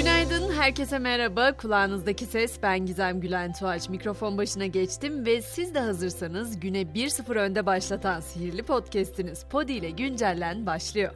Günaydın, herkese merhaba. Kulağınızdaki ses ben Gizem Gülen Tuğaç. Mikrofon başına geçtim ve siz de hazırsanız güne 1-0 önde başlatan sihirli podcast'iniz Podi ile Güncellen başlıyor.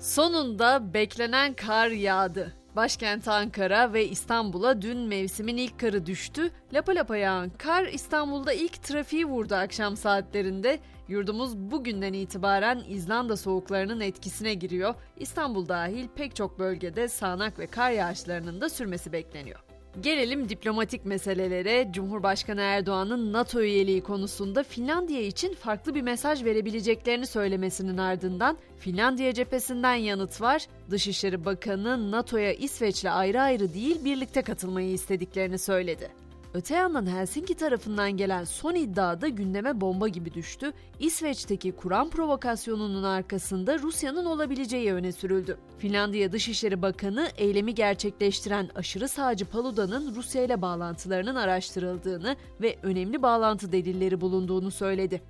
Sonunda beklenen kar yağdı. Başkent Ankara ve İstanbul'a dün mevsimin ilk karı düştü. Lapa lapa yağan kar İstanbul'da ilk trafiği vurdu akşam saatlerinde. Yurdumuz bugünden itibaren İzlanda soğuklarının etkisine giriyor. İstanbul dahil pek çok bölgede sağanak ve kar yağışlarının da sürmesi bekleniyor. Gelelim diplomatik meselelere. Cumhurbaşkanı Erdoğan'ın NATO üyeliği konusunda Finlandiya için farklı bir mesaj verebileceklerini söylemesinin ardından Finlandiya cephesinden yanıt var. Dışişleri Bakanı NATO'ya İsveç'le ayrı ayrı değil birlikte katılmayı istediklerini söyledi. Öte yandan Helsinki tarafından gelen son iddia da gündeme bomba gibi düştü. İsveç'teki Kur'an provokasyonunun arkasında Rusya'nın olabileceği öne sürüldü. Finlandiya Dışişleri Bakanı eylemi gerçekleştiren aşırı sağcı Paluda'nın Rusya ile bağlantılarının araştırıldığını ve önemli bağlantı delilleri bulunduğunu söyledi.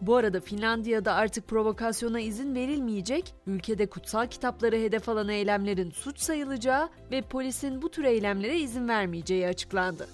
Bu arada Finlandiya'da artık provokasyona izin verilmeyecek, ülkede kutsal kitapları hedef alan eylemlerin suç sayılacağı ve polisin bu tür eylemlere izin vermeyeceği açıklandı.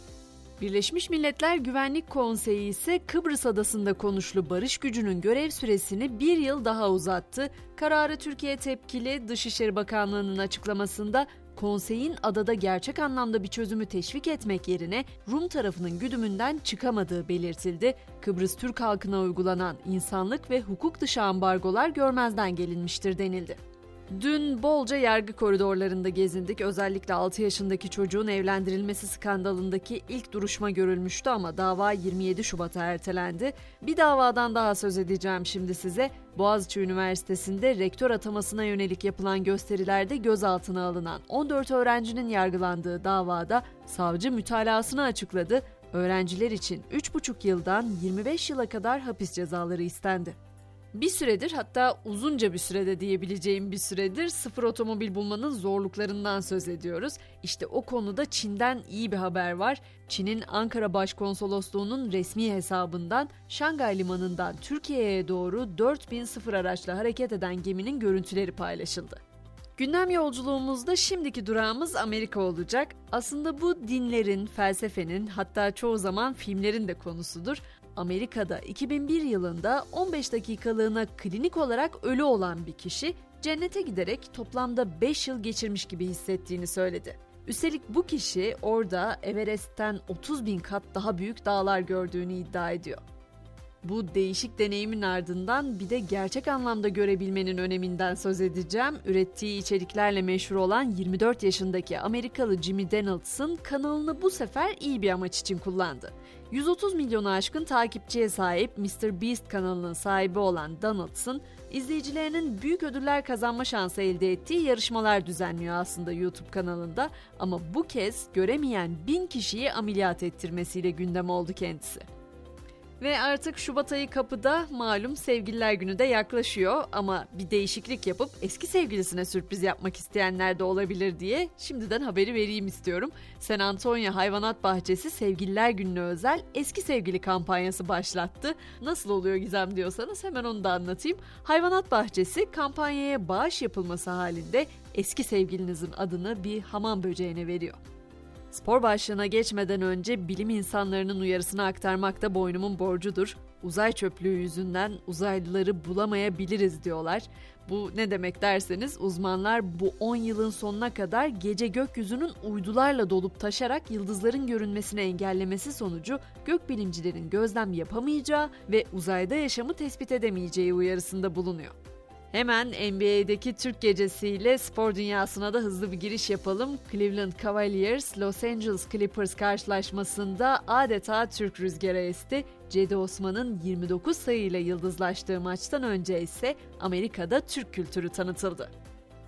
Birleşmiş Milletler Güvenlik Konseyi ise Kıbrıs Adası'nda konuşlu barış gücünün görev süresini bir yıl daha uzattı. Kararı Türkiye tepkili Dışişleri Bakanlığı'nın açıklamasında konseyin adada gerçek anlamda bir çözümü teşvik etmek yerine Rum tarafının güdümünden çıkamadığı belirtildi. Kıbrıs Türk halkına uygulanan insanlık ve hukuk dışı ambargolar görmezden gelinmiştir denildi. Dün bolca yargı koridorlarında gezindik. Özellikle 6 yaşındaki çocuğun evlendirilmesi skandalındaki ilk duruşma görülmüştü ama dava 27 Şubat'a ertelendi. Bir davadan daha söz edeceğim şimdi size. Boğaziçi Üniversitesi'nde rektör atamasına yönelik yapılan gösterilerde gözaltına alınan 14 öğrencinin yargılandığı davada savcı mütalasını açıkladı. Öğrenciler için 3,5 yıldan 25 yıla kadar hapis cezaları istendi. Bir süredir hatta uzunca bir sürede diyebileceğim bir süredir sıfır otomobil bulmanın zorluklarından söz ediyoruz. İşte o konuda Çin'den iyi bir haber var. Çin'in Ankara Başkonsolosluğu'nun resmi hesabından Şangay Limanı'ndan Türkiye'ye doğru 4000 sıfır araçla hareket eden geminin görüntüleri paylaşıldı. Gündem yolculuğumuzda şimdiki durağımız Amerika olacak. Aslında bu dinlerin, felsefenin hatta çoğu zaman filmlerin de konusudur. Amerika'da 2001 yılında 15 dakikalığına klinik olarak ölü olan bir kişi cennete giderek toplamda 5 yıl geçirmiş gibi hissettiğini söyledi. Üstelik bu kişi orada Everest'ten 30 bin kat daha büyük dağlar gördüğünü iddia ediyor. Bu değişik deneyimin ardından bir de gerçek anlamda görebilmenin öneminden söz edeceğim. Ürettiği içeriklerle meşhur olan 24 yaşındaki Amerikalı Jimmy Donaldson kanalını bu sefer iyi bir amaç için kullandı. 130 milyonu aşkın takipçiye sahip Mr. Beast kanalının sahibi olan Donaldson, izleyicilerinin büyük ödüller kazanma şansı elde ettiği yarışmalar düzenliyor aslında YouTube kanalında ama bu kez göremeyen bin kişiyi ameliyat ettirmesiyle gündem oldu kendisi. Ve artık Şubat ayı kapıda malum sevgililer günü de yaklaşıyor ama bir değişiklik yapıp eski sevgilisine sürpriz yapmak isteyenler de olabilir diye şimdiden haberi vereyim istiyorum. San Antonio Hayvanat Bahçesi Sevgililer Günü'ne özel eski sevgili kampanyası başlattı. Nasıl oluyor Gizem diyorsanız hemen onu da anlatayım. Hayvanat Bahçesi kampanyaya bağış yapılması halinde eski sevgilinizin adını bir hamam böceğine veriyor. Spor başlığına geçmeden önce bilim insanlarının uyarısını aktarmak da boynumun borcudur. Uzay çöplüğü yüzünden uzaylıları bulamayabiliriz diyorlar. Bu ne demek derseniz uzmanlar bu 10 yılın sonuna kadar gece gökyüzünün uydularla dolup taşarak yıldızların görünmesini engellemesi sonucu gökbilimcilerin gözlem yapamayacağı ve uzayda yaşamı tespit edemeyeceği uyarısında bulunuyor. Hemen NBA'deki Türk gecesiyle spor dünyasına da hızlı bir giriş yapalım. Cleveland Cavaliers Los Angeles Clippers karşılaşmasında adeta Türk rüzgarı esti. Cedi Osman'ın 29 sayıyla yıldızlaştığı maçtan önce ise Amerika'da Türk kültürü tanıtıldı.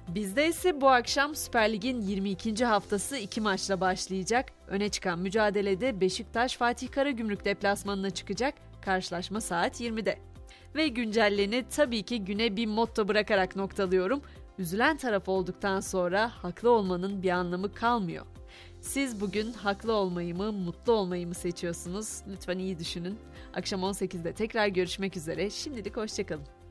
Bizde ise bu akşam Süper Lig'in 22. haftası iki maçla başlayacak. Öne çıkan mücadelede Beşiktaş Fatih Karagümrük deplasmanına çıkacak. Karşılaşma saat 20'de. Ve güncelleni tabii ki güne bir motto bırakarak noktalıyorum. Üzülen taraf olduktan sonra haklı olmanın bir anlamı kalmıyor. Siz bugün haklı olmayı mı, mutlu olmayı mı seçiyorsunuz? Lütfen iyi düşünün. Akşam 18'de tekrar görüşmek üzere. Şimdilik hoşçakalın.